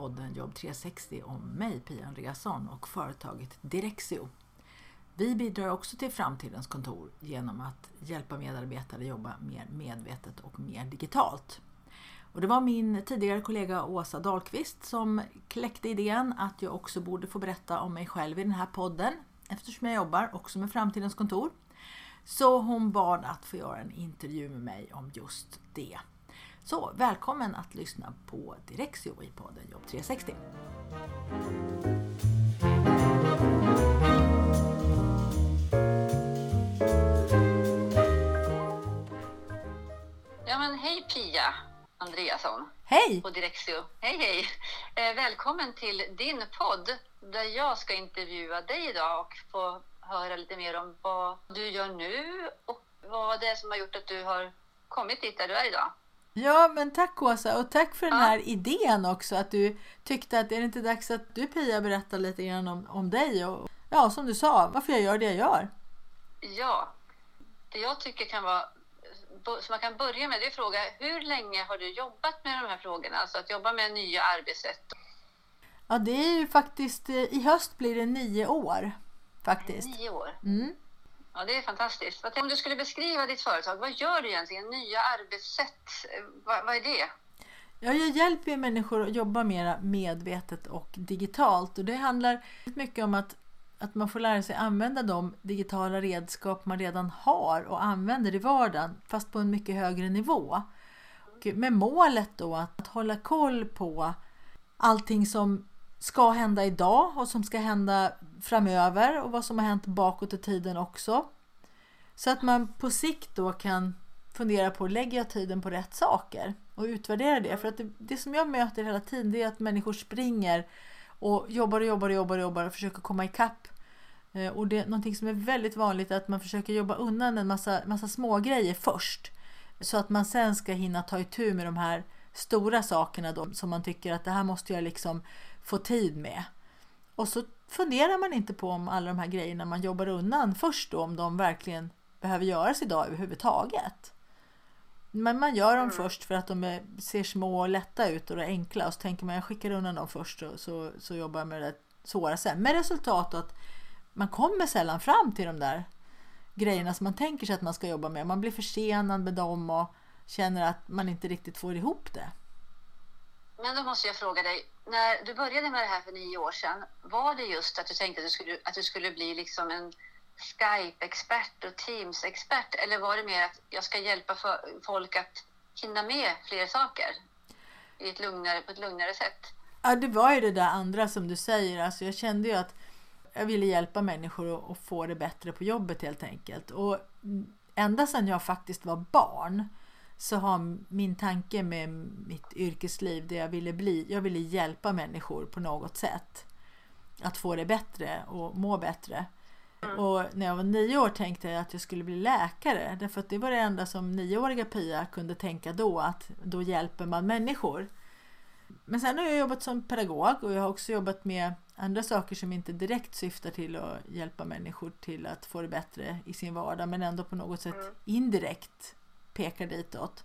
podden Jobb 360 om mig, Pia Andreasson, och företaget Direxio. Vi bidrar också till framtidens kontor genom att hjälpa medarbetare jobba mer medvetet och mer digitalt. Och det var min tidigare kollega Åsa Dahlqvist som kläckte idén att jag också borde få berätta om mig själv i den här podden eftersom jag jobbar också med framtidens kontor. Så hon bad att få göra en intervju med mig om just det. Så välkommen att lyssna på Direxio i podden Jobb 360. Ja men hej Pia Andreasson Hej! på Direxio. Hej hej! Eh, välkommen till din podd där jag ska intervjua dig idag och få höra lite mer om vad du gör nu och vad det är som har gjort att du har kommit dit där du är idag. Ja, men tack Åsa och tack för den Ja. här idén också att du tyckte att är det inte dags att du Pia berättar lite grann om, om dig och ja, som du sa, varför jag gör det jag gör. Ja, det jag tycker kan vara som man kan börja med det är att fråga hur länge har du jobbat med de här frågorna? Alltså att jobba med nya arbetssätt. Ja, det är ju faktiskt, eh, i höst blir det nio år faktiskt. Nio år. Mm. Ja, det är fantastiskt. Om du skulle beskriva ditt företag, vad gör du egentligen? Nya arbetssätt, vad, vad är det? Ja, jag hjälper människor att jobba mer medvetet och digitalt och det handlar mycket om att, att man får lära sig använda de digitala redskap man redan har och använder i vardagen fast på en mycket högre nivå. Och med målet då att hålla koll på allting som ska hända idag och som ska hända framöver och vad som har hänt bakåt i tiden också. Så att man på sikt då kan fundera på, lägger jag tiden på rätt saker? Och utvärdera det. För att det, det som jag möter hela tiden det är att människor springer och jobbar och jobbar och jobbar och, jobbar och försöker komma ikapp. Eh, och det är någonting som är väldigt vanligt är att man försöker jobba undan en massa, massa små grejer först. Så att man sen ska hinna ta itu med de här stora sakerna då, som man tycker att det här måste jag liksom få tid med. Och så funderar man inte på om alla de här grejerna man jobbar undan först då, om de verkligen behöver göras idag överhuvudtaget. Men man gör dem först för att de är, ser små och lätta ut och är enkla och så tänker man jag skickar undan dem först och så, så jobbar jag med det svåra sen. Med resultat att man kommer sällan fram till de där grejerna som man tänker sig att man ska jobba med. Man blir försenad med dem och känner att man inte riktigt får ihop det. Men då måste jag fråga dig, när du började med det här för nio år sedan, var det just att du tänkte att du skulle, att du skulle bli liksom en Skype-expert och Teams-expert? Eller var det mer att jag ska hjälpa för, folk att hinna med fler saker i ett lugnare, på ett lugnare sätt? Ja, det var ju det där andra som du säger. Alltså, jag kände ju att jag ville hjälpa människor att, att få det bättre på jobbet helt enkelt. Och ända sedan jag faktiskt var barn så har min tanke med mitt yrkesliv det jag ville bli, jag ville hjälpa människor på något sätt. Att få det bättre och må bättre. Och när jag var nio år tänkte jag att jag skulle bli läkare. Därför att det var det enda som nioåriga Pia kunde tänka då, att då hjälper man människor. Men sen har jag jobbat som pedagog och jag har också jobbat med andra saker som inte direkt syftar till att hjälpa människor till att få det bättre i sin vardag men ändå på något sätt indirekt pekar ditåt.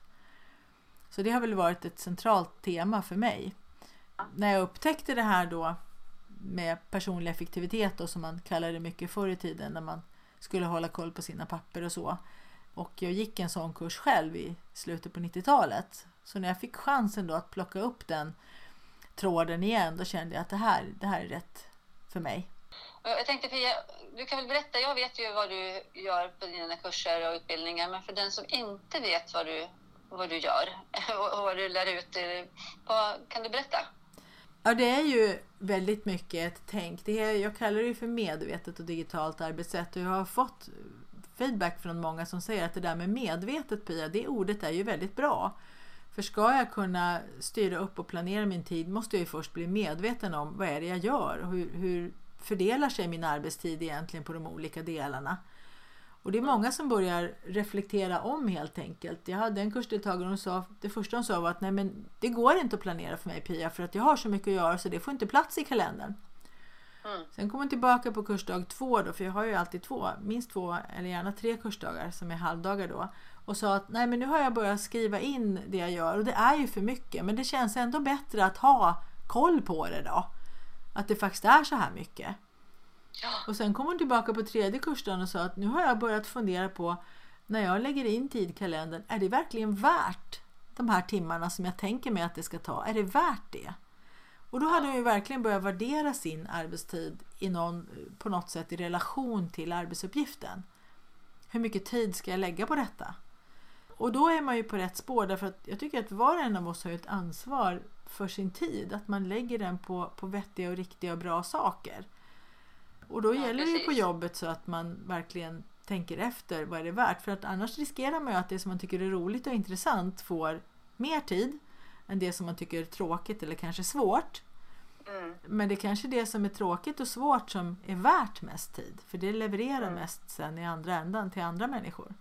Så det har väl varit ett centralt tema för mig. När jag upptäckte det här då med personlig effektivitet då, som man kallade det mycket förr i tiden när man skulle hålla koll på sina papper och så. Och jag gick en sån kurs själv i slutet på 90-talet. Så när jag fick chansen då att plocka upp den tråden igen då kände jag att det här, det här är rätt för mig. Jag tänkte Pia, du kan väl berätta, jag vet ju vad du gör på dina kurser och utbildningar, men för den som inte vet vad du, vad du gör och vad du lär ut, eh, vad, kan du berätta? Ja, det är ju väldigt mycket ett tänk. Det är, jag kallar det ju för medvetet och digitalt arbetssätt och jag har fått feedback från många som säger att det där med medvetet Pia, det ordet är ju väldigt bra. För ska jag kunna styra upp och planera min tid måste jag ju först bli medveten om vad är det jag gör hur, hur fördelar sig min arbetstid egentligen på de olika delarna. Och det är många som börjar reflektera om helt enkelt. Jag hade en kursdeltagare och sa, det första hon sa var att nej men det går inte att planera för mig Pia för att jag har så mycket att göra så det får inte plats i kalendern. Mm. Sen kom hon tillbaka på kursdag två då, för jag har ju alltid två, minst två eller gärna tre kursdagar som är halvdagar då. Och sa att nej men nu har jag börjat skriva in det jag gör och det är ju för mycket men det känns ändå bättre att ha koll på det då. Att det faktiskt är så här mycket. Ja. Och sen kom hon tillbaka på tredje kursdagen och sa att nu har jag börjat fundera på när jag lägger in tidkalendern, är det verkligen värt de här timmarna som jag tänker mig att det ska ta? Är det värt det? Och då hade hon ju verkligen börjat värdera sin arbetstid i någon, på något sätt i relation till arbetsuppgiften. Hur mycket tid ska jag lägga på detta? Och då är man ju på rätt spår därför att jag tycker att var och en av oss har ett ansvar för sin tid. Att man lägger den på, på vettiga och riktiga och bra saker. Och då ja, gäller det ju på jobbet så att man verkligen tänker efter vad är det värt. För att annars riskerar man ju att det som man tycker är roligt och intressant får mer tid än det som man tycker är tråkigt eller kanske svårt. Mm. Men det är kanske det som är tråkigt och svårt som är värt mest tid. För det levererar mm. mest sen i andra ändan till andra människor.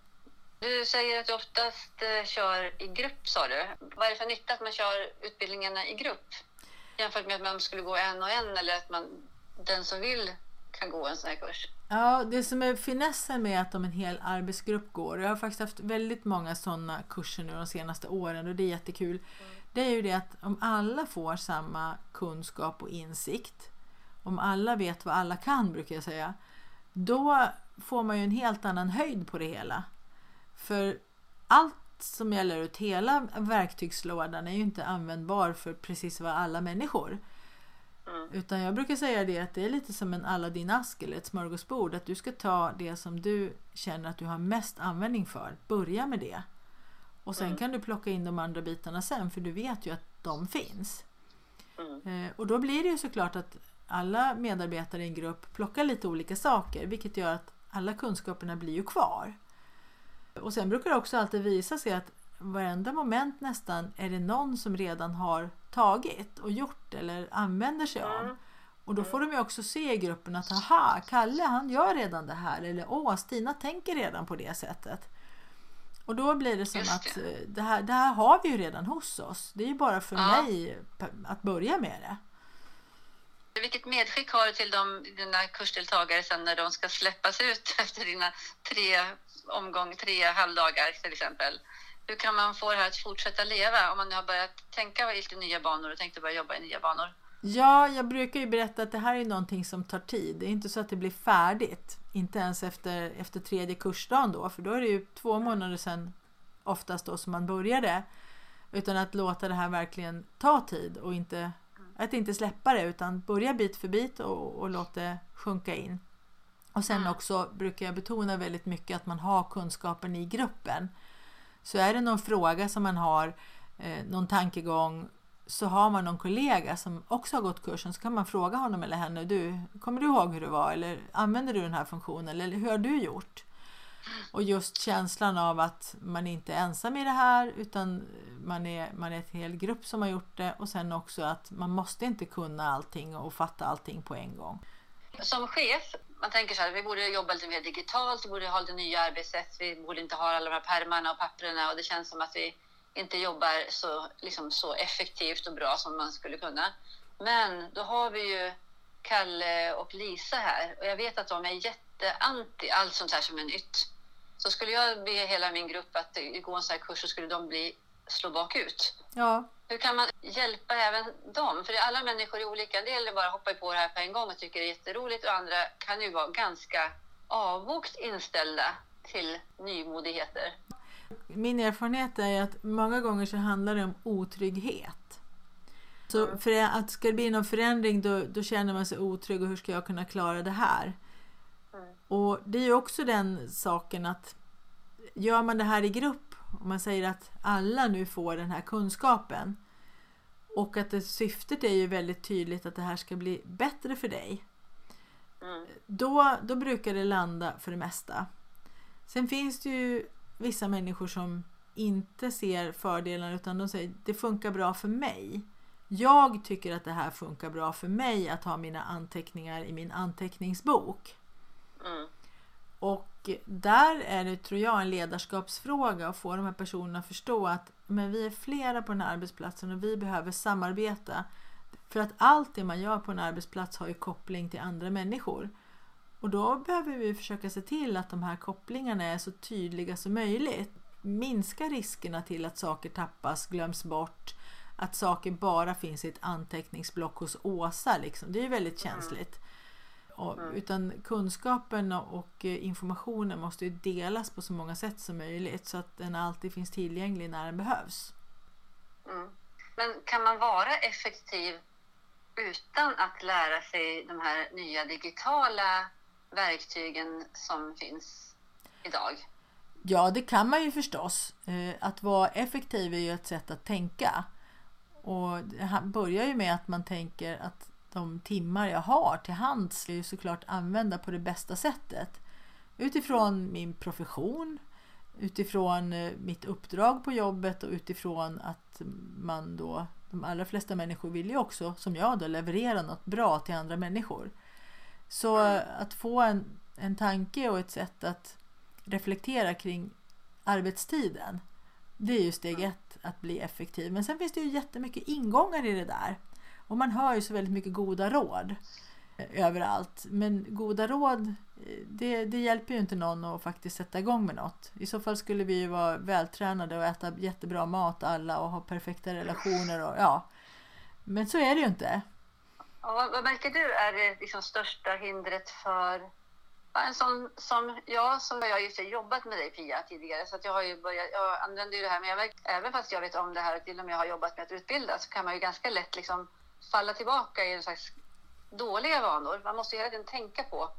Du säger att du oftast eh, kör i grupp sa du. Vad är det för nytta att man kör utbildningarna i grupp? Jämfört med att man skulle gå en och en eller att man, den som vill kan gå en sån här kurs. Ja, det som är finessen med att om en hel arbetsgrupp går, jag har faktiskt haft väldigt många sådana kurser nu de senaste åren och det är jättekul. Mm. Det är ju det att om alla får samma kunskap och insikt, om alla vet vad alla kan brukar jag säga, då får man ju en helt annan höjd på det hela. För allt som gäller ut hela verktygslådan är ju inte användbar för precis vad alla människor. Mm. Utan jag brukar säga det att det är lite som en Aladdin-ask eller ett smörgåsbord. Att du ska ta det som du känner att du har mest användning för. Börja med det. Och sen mm. kan du plocka in de andra bitarna sen för du vet ju att de finns. Mm. Eh, och då blir det ju såklart att alla medarbetare i en grupp plockar lite olika saker vilket gör att alla kunskaperna blir ju kvar. Och sen brukar det också alltid visa sig att varenda moment nästan är det någon som redan har tagit och gjort eller använder sig av. Mm. Och då får de ju också se i gruppen att aha, Kalle han gör redan det här eller åh, Stina tänker redan på det sättet. Och då blir det som det. att eh, det här, det här har vi ju redan hos oss. Det är ju bara för ja. mig att börja med det. Vilket medskick har du till de, dina kursdeltagare sen när de ska släppas ut efter dina tre omgång, tre halvdagar till exempel? Hur kan man få det här att fortsätta leva om man nu har börjat tänka i lite nya banor och tänkte börja jobba i nya banor? Ja, jag brukar ju berätta att det här är någonting som tar tid. Det är inte så att det blir färdigt. Inte ens efter, efter tredje kursdagen då, för då är det ju två månader sedan oftast då som man började. Utan att låta det här verkligen ta tid och inte, att inte släppa det utan börja bit för bit och, och låta det sjunka in. Och sen också brukar jag betona väldigt mycket att man har kunskapen i gruppen. Så är det någon fråga som man har, eh, någon tankegång, så har man någon kollega som också har gått kursen så kan man fråga honom eller henne, du, kommer du ihåg hur det var eller använder du den här funktionen eller hur har du gjort? Och just känslan av att man inte är ensam i det här utan man är, man är ett hel grupp som har gjort det och sen också att man måste inte kunna allting och fatta allting på en gång. Som chef, man tänker så här, vi borde jobba lite mer digitalt, vi borde ha lite nya arbetssätt, vi borde inte ha alla de här pärmarna och papperna och det känns som att vi inte jobbar så, liksom, så effektivt och bra som man skulle kunna. Men då har vi ju Kalle och Lisa här och jag vet att de är jätteanti allt sånt här som är nytt. Så skulle jag be hela min grupp att gå en sån här kurs så skulle de bli slå bakut. Ja. Hur kan man hjälpa även dem? För alla människor är olika. En del bara hoppar på det här på en gång och tycker det är jätteroligt och andra kan ju vara ganska avvokt inställda till nymodigheter. Min erfarenhet är att många gånger så handlar det om otrygghet. Så för att ska det bli någon förändring då, då känner man sig otrygg och hur ska jag kunna klara det här? Mm. Och det är ju också den saken att gör man det här i grupp om man säger att alla nu får den här kunskapen och att det, syftet är ju väldigt tydligt att det här ska bli bättre för dig. Mm. Då, då brukar det landa för det mesta. Sen finns det ju vissa människor som inte ser fördelarna utan de säger det funkar bra för mig. Jag tycker att det här funkar bra för mig att ha mina anteckningar i min anteckningsbok. Mm. Och där är det, tror jag, en ledarskapsfråga att få de här personerna att förstå att men vi är flera på den här arbetsplatsen och vi behöver samarbeta. För att allt det man gör på en arbetsplats har ju koppling till andra människor. Och då behöver vi försöka se till att de här kopplingarna är så tydliga som möjligt. Minska riskerna till att saker tappas, glöms bort, att saker bara finns i ett anteckningsblock hos Åsa. Liksom. Det är ju väldigt känsligt. Och, utan kunskapen och informationen måste ju delas på så många sätt som möjligt så att den alltid finns tillgänglig när den behövs. Mm. Men kan man vara effektiv utan att lära sig de här nya digitala verktygen som finns idag? Ja, det kan man ju förstås. Eh, Att vara effektiv är ju ett sätt att tänka. Och det börjar ju med att man tänker att de timmar jag har till hands ska jag ju såklart använda på det bästa sättet. Utifrån min profession, utifrån eh, mitt uppdrag på jobbet och utifrån att man då, de allra flesta människor vill ju också, som jag då, leverera något bra till andra människor. Så att få en, en tanke och ett sätt att reflektera kring arbetstiden. Det är ju steg ett, att bli effektiv. Men sen finns det ju jättemycket ingångar i det där. Och man hör ju så väldigt mycket goda råd eh, överallt. Men goda råd, eh, det, det hjälper ju inte någon att faktiskt sätta igång med något. I så fall skulle vi ju vara vältränade och äta jättebra mat alla och ha perfekta relationer och ja. Men så är det ju inte. Och vad, vad märker du är det liksom största hindret för ja, en sån som jag, som jag har ju jobbat med dig Pia tidigare, så att jag har ju börjat, jag använder ju det här, men jag, märker- även fast jag vet om det här och till och med har jobbat med att utbilda, så kan man ju ganska lätt liksom falla tillbaka i en slags dåliga vanor. Man måste hela tiden tänka på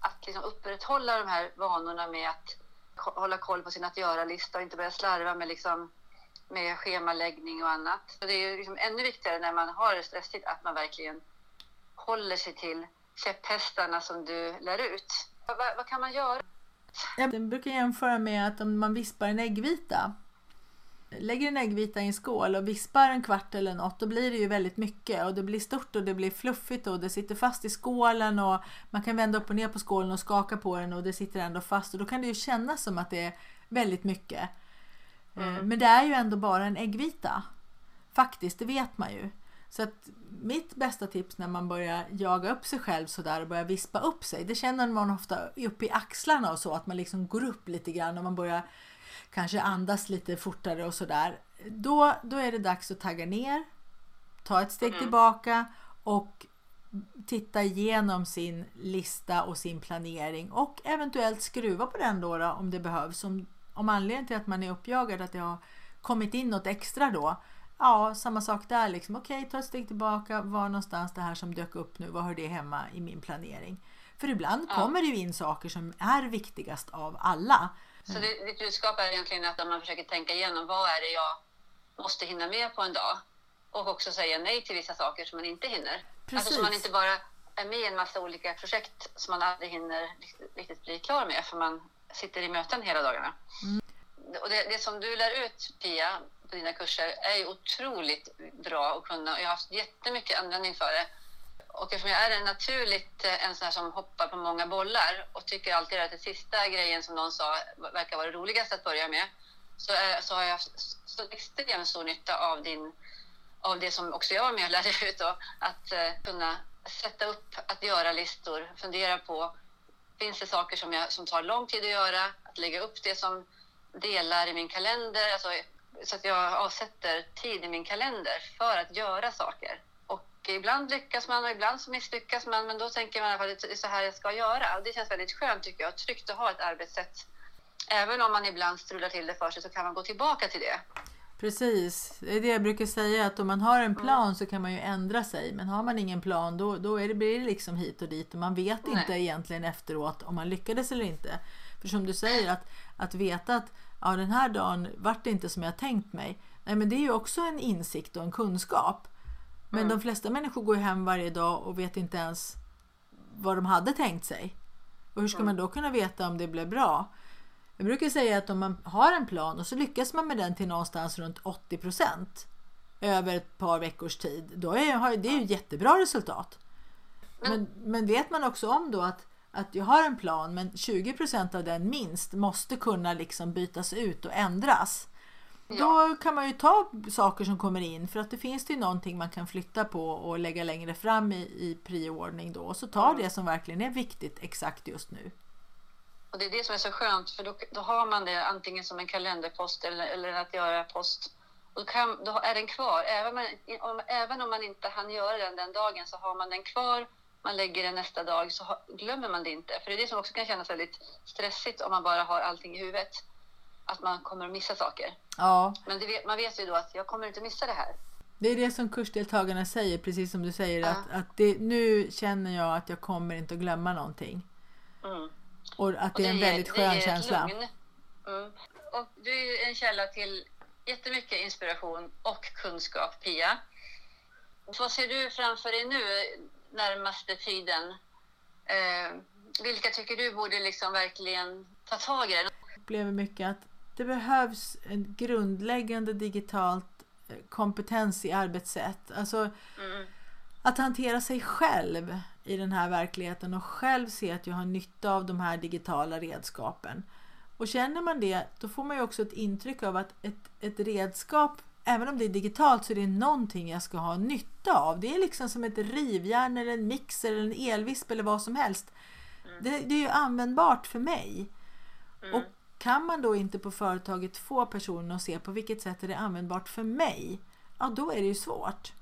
att liksom upprätthålla de här vanorna med att hålla koll på sin att göra-lista och inte börja slarva med, liksom, med schemaläggning och annat. Så det är ju liksom ännu viktigare när man har det stressigt att man verkligen håller sig till käpphästarna som du lär ut. Vad, vad, vad kan man göra? Jag brukar jämföra med att om man vispar en äggvita. Lägger en äggvita i en skål och vispar en kvart eller något, då blir det ju väldigt mycket och det blir stort och det blir fluffigt och det sitter fast i skålen och man kan vända upp och ner på skålen och skaka på den och det sitter ändå fast och då kan det ju kännas som att det är väldigt mycket. Eh, Men det är ju ändå bara en äggvita. Faktiskt, det vet man ju. Så att mitt bästa tips när man börjar jaga upp sig själv sådär och börjar vispa upp sig, det känner man ofta upp i axlarna och så, att man liksom går upp lite grann och man börjar kanske andas lite fortare och sådär. Då, då är det dags att tagga ner, ta ett steg tillbaka och titta igenom sin lista och sin planering och eventuellt skruva på den då, då om det behövs. Om, om anledningen till att man är uppjagad att det har kommit in något extra då. Ja, samma sak där liksom. Okej, ta ett steg tillbaka. Var någonstans det här som dök upp nu? Var hör det hemma i min planering? För ibland kommer det ju in saker som är viktigast av alla. Så det, ditt budskap är egentligen att man försöker tänka igenom vad är det jag måste hinna med på en dag och också säga nej till vissa saker som man inte hinner. Alltså så man Precis. inte bara är med i en massa olika projekt som man aldrig hinner riktigt bli klar med för man sitter i möten hela dagarna. Och det, det som du lär ut, Pia, på dina kurser är ju otroligt bra att kunna och jag har haft jättemycket användning för det. Och eftersom jag är en naturligt eh, en sån här som hoppar på många bollar och tycker alltid att det sista grejen som någon sa verkar vara det roligaste att börja med så, är, så har jag haft så extremt stor nytta av, din, av det som också jag var med och lärde ut. Då, att eh, kunna sätta upp, att göra listor, fundera på finns det saker som, jag, som tar lång tid att göra, att lägga upp det som delar i min kalender, alltså, så att jag avsätter tid i min kalender för att göra saker. Ibland lyckas man och ibland så misslyckas man, men då tänker man i alla fall att det är så här jag ska göra. Och det känns väldigt skönt tycker jag, tryggt att ha ett arbetssätt. Även om man ibland strular till det för sig så kan man gå tillbaka till det. Precis, det är det jag brukar säga att om man har en plan så kan man ju ändra sig. Men har man ingen plan då, då är det, blir det liksom hit och dit och man vet inte Nej. egentligen efteråt om man lyckades eller inte. För som du säger att, att veta att ja, den här dagen vart det inte som jag tänkt mig. Nej men det är ju också en insikt och en kunskap. Men de flesta människor går hem varje dag och vet inte ens vad de hade tänkt sig. Och hur ska man då kunna veta om det blev bra? Jag brukar säga att om man har en plan och så lyckas man med den till någonstans runt 80 procent över ett par veckors tid, då är det ju jättebra resultat. Men, men vet man också om då att, att jag har en plan men 20 procent av den minst måste kunna liksom bytas ut och ändras. Ja. Då kan man ju ta saker som kommer in för att det finns det ju någonting man kan flytta på och lägga längre fram i, i prioordning då. Och så ta mm. det som verkligen är viktigt exakt just nu. Och det är det som är så skönt för då, då har man det antingen som en kalenderpost eller, eller att göra post. Och då, kan, då är den kvar. Även, man, om, även om man inte hann göra den den dagen så har man den kvar. Man lägger den nästa dag så glömmer man det inte. För det är det som också kan kännas väldigt stressigt om man bara har allting i huvudet. Att man kommer att missa saker. Ja. Men vet, man vet ju då att jag kommer inte missa det här. Det är det som kursdeltagarna säger, precis som du säger. Ja. Att, att det, nu känner jag att jag kommer inte att glömma någonting. Mm. Och att det, det är en väldigt skön känsla. Mm. Och du är en källa till jättemycket inspiration och kunskap, Pia. Vad ser du framför dig nu närmaste tiden? Eh, vilka tycker du borde liksom verkligen ta tag i det? Jag upplever mycket att det behövs en grundläggande digitalt eh, kompetens i arbetssätt. Alltså mm. att hantera sig själv i den här verkligheten och själv se att jag har nytta av de här digitala redskapen. Och känner man det, då får man ju också ett intryck av att ett, ett redskap, även om det är digitalt, så är det någonting jag ska ha nytta av. Det är liksom som ett rivjärn eller en mixer eller en elvisp eller vad som helst. Mm. Det, det, är ju användbart för mig. Mm. Och kan man då inte på företaget få personen att se på vilket sätt är det användbart för mig, ja då är det ju svårt.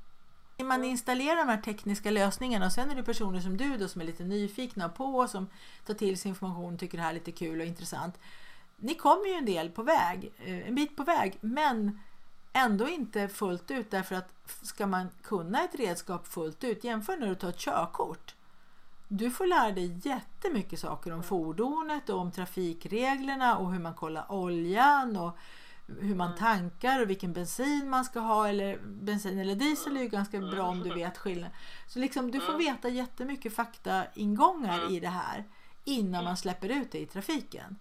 Man installerar de här tekniska lösningarna och sen är det personer som du då som är lite nyfikna på, som tar till sig information, tycker det här är lite kul och intressant. Ni kommer ju en del på väg, eh, en bit på väg, men ändå inte fullt ut därför att ska man kunna ett redskap fullt ut, jämför när du tar ett körkort. Du får lära dig jättemycket saker om fordonet och om trafikreglerna och hur man kollar oljan och hur man mm. tankar och vilken bensin man ska ha eller bensin eller diesel är ju ganska bra om du vet skillnaden. Så liksom du får mm. veta jättemycket faktaingångar mm. i det här innan man släpper ut det i trafiken.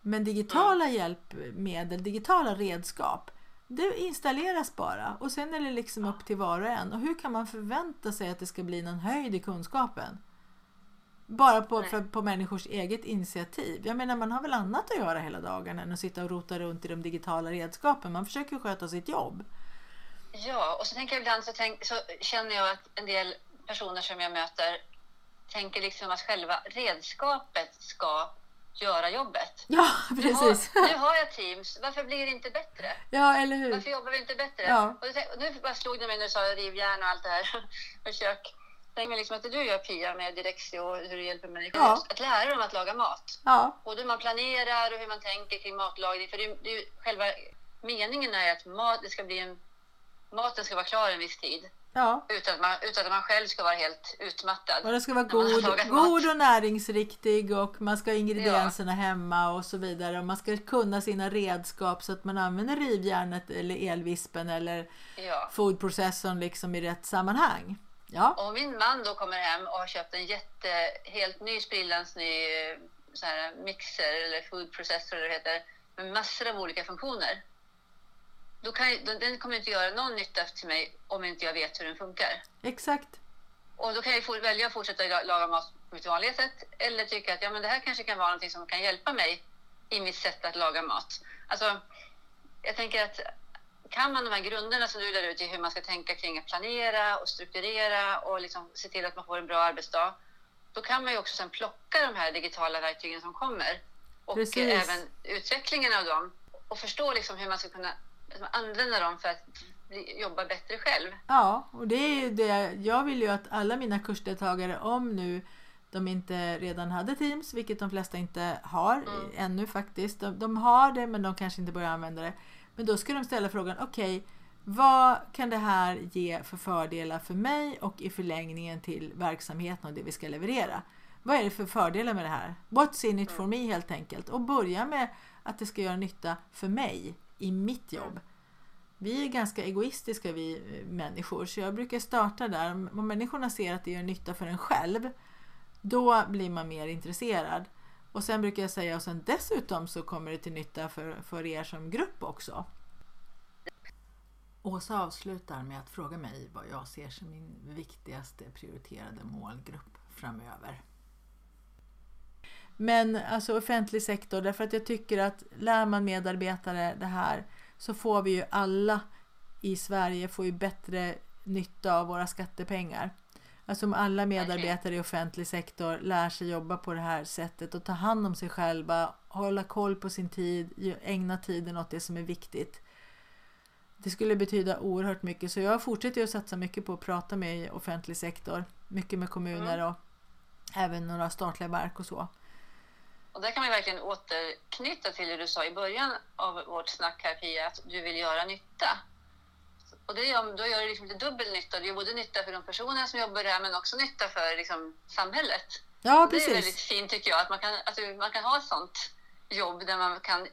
Men digitala hjälpmedel, digitala redskap det installeras bara och sen är det liksom upp till var och en. Och hur kan man förvänta sig att det ska bli någon höjd i kunskapen? Bara på, för, på människors eget initiativ. Jag menar man har väl annat att göra hela dagen än att sitta och rota runt i de digitala redskapen. Man försöker sköta sitt jobb. Ja, och så tänker jag ibland så, tänk, så känner jag att en del personer som jag möter tänker liksom att själva redskapet ska göra jobbet. Ja, precis. Nu har, nu har jag Teams, varför blir det inte bättre? Ja, eller hur? Varför jobbar vi inte bättre? Ja. Och nu bara slog det mig när du sa rivjärn och allt det här. Försök tänk mig liksom att du gör Pia med Direxio och hur du hjälper människor. Ja. Att lära dem att laga mat. Ja. Både hur man planerar och hur man tänker kring matlagning. För det, det själva meningen är att mat, det ska bli en, maten ska vara klar en viss tid. Ja. Utan, att man, utan att man själv ska vara helt utmattad. Och den ska vara god, god och näringsriktig och man ska ha ingredienserna ja. hemma och så vidare. Och man ska kunna sina redskap så att man använder rivjärnet eller elvispen eller ja. foodprocessorn liksom i rätt sammanhang. Ja. Och min man då kommer hem och har köpt en jätte, helt ny sprillans ny så här, mixer eller food processor eller det heter, med massor av olika funktioner. Då kan jag, den kommer inte göra någon nytta till mig om inte jag vet hur den funkar. Exakt. Och då kan jag välja att fortsätta laga mat på mitt vanliga sätt eller tycka att ja, men det här kanske kan vara någonting som kan hjälpa mig i mitt sätt att laga mat. Alltså, jag tänker att kan man de här grunderna som du lär ut i hur man ska tänka kring att planera och strukturera och liksom se till att man får en bra arbetsdag, då kan man ju också sen plocka de här digitala verktygen som kommer och Precis. även utvecklingen av dem och förstå liksom hur man ska kunna använda dem för att jobba bättre själv. Ja, och det är ju det. Jag vill ju att alla mina kursdeltagare, om nu de inte redan hade Teams, vilket de flesta inte har mm. ännu faktiskt. De, de, har det men de kanske inte börjar använda det. Men då ska de ställa frågan, okej, okay, vad kan det här ge för fördelar för mig och i förlängningen till verksamheten och det vi ska leverera? Vad är det för fördelar med det här? What's in it for me helt enkelt? Och börja med att det ska göra nytta för mig i mitt jobb. Vi är ganska egoistiska vi människor så jag brukar starta där. Om människorna ser att det gör nytta för en själv då blir man mer intresserad. Och sen brukar jag säga och sen dessutom så kommer det till nytta för, för er som grupp också. Åsa avslutar med att fråga mig vad jag ser som min viktigaste prioriterade målgrupp framöver. Men alltså offentlig sektor, därför att jag tycker att lär man medarbetare det här så får vi ju alla i Sverige får ju bättre nytta av våra skattepengar. Alltså om alla medarbetare i offentlig sektor lär sig jobba på det här sättet och ta hand om sig själva, hålla koll på sin tid, ägna tiden åt det som är viktigt. Det skulle betyda oerhört mycket så jag fortsätter att satsa mycket på att prata med offentlig sektor, mycket med kommuner och även några statliga verk och så. Och där kan man verkligen återknyta till det du sa i början av vårt snack här Pia, att du vill göra nytta. Och det gör, då gör det liksom lite dubbel nytta. Det gör både nytta för de personerna som jobbar där men också nytta för liksom, samhället. Ja, precis. Det är väldigt fint tycker jag, att man kan, att man kan ha ett sånt jobb där man kan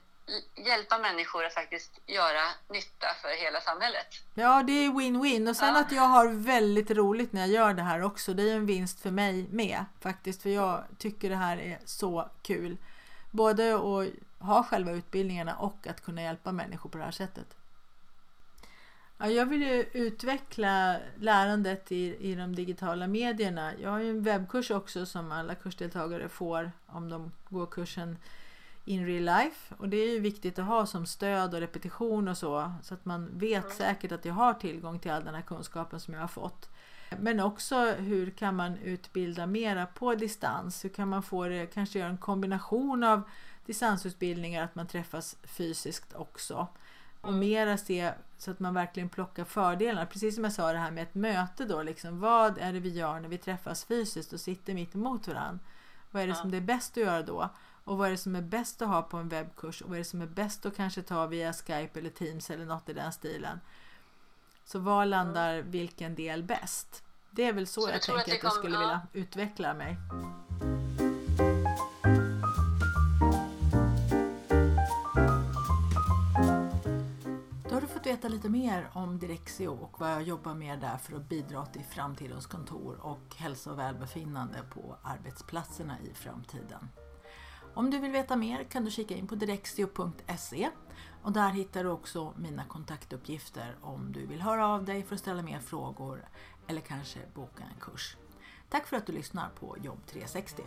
hjälpa människor att faktiskt göra nytta för hela samhället. Ja, det är win-win. Och sen ja. att jag har väldigt roligt när jag gör det här också. Det är en vinst för mig med faktiskt. För jag tycker det här är så kul. Både att ha själva utbildningarna och att kunna hjälpa människor på det här sättet. Ja, jag vill ju utveckla lärandet i, i de digitala medierna. Jag har ju en webbkurs också som alla kursdeltagare får om de går kursen in real life. Och det är ju viktigt att ha som stöd och repetition och så. Så att man vet säkert att jag har tillgång till all den här kunskapen som jag har fått. Men också hur kan man utbilda mera på distans? Hur kan man få det, kanske göra en kombination av distansutbildningar, att man träffas fysiskt också. Och mera se så att man verkligen plockar fördelarna. Precis som jag sa det här med ett möte då. Liksom, vad är det vi gör när vi träffas fysiskt och sitter mitt emot varandra? Vad är det som det är bäst att göra då? Och vad är det som är bäst att ha på en webbkurs? Och vad är det som är bäst att kanske ta via Skype eller Teams eller något i den stilen? Så var landar vilken del bäst? Det är väl så, så jag tänker att, att jag skulle vilja utveckla mig. Veta lite mer om Direxio och vad jag jobbar med där för att bidra till framtidens kontor och hälsa och välbefinnande på arbetsplatserna i framtiden. Om du vill veta mer kan du kika in på direxio.se och där hittar du också mina kontaktuppgifter om du vill höra av dig för att ställa mer frågor eller kanske boka en kurs. Tack för att du lyssnar på Jobb 360.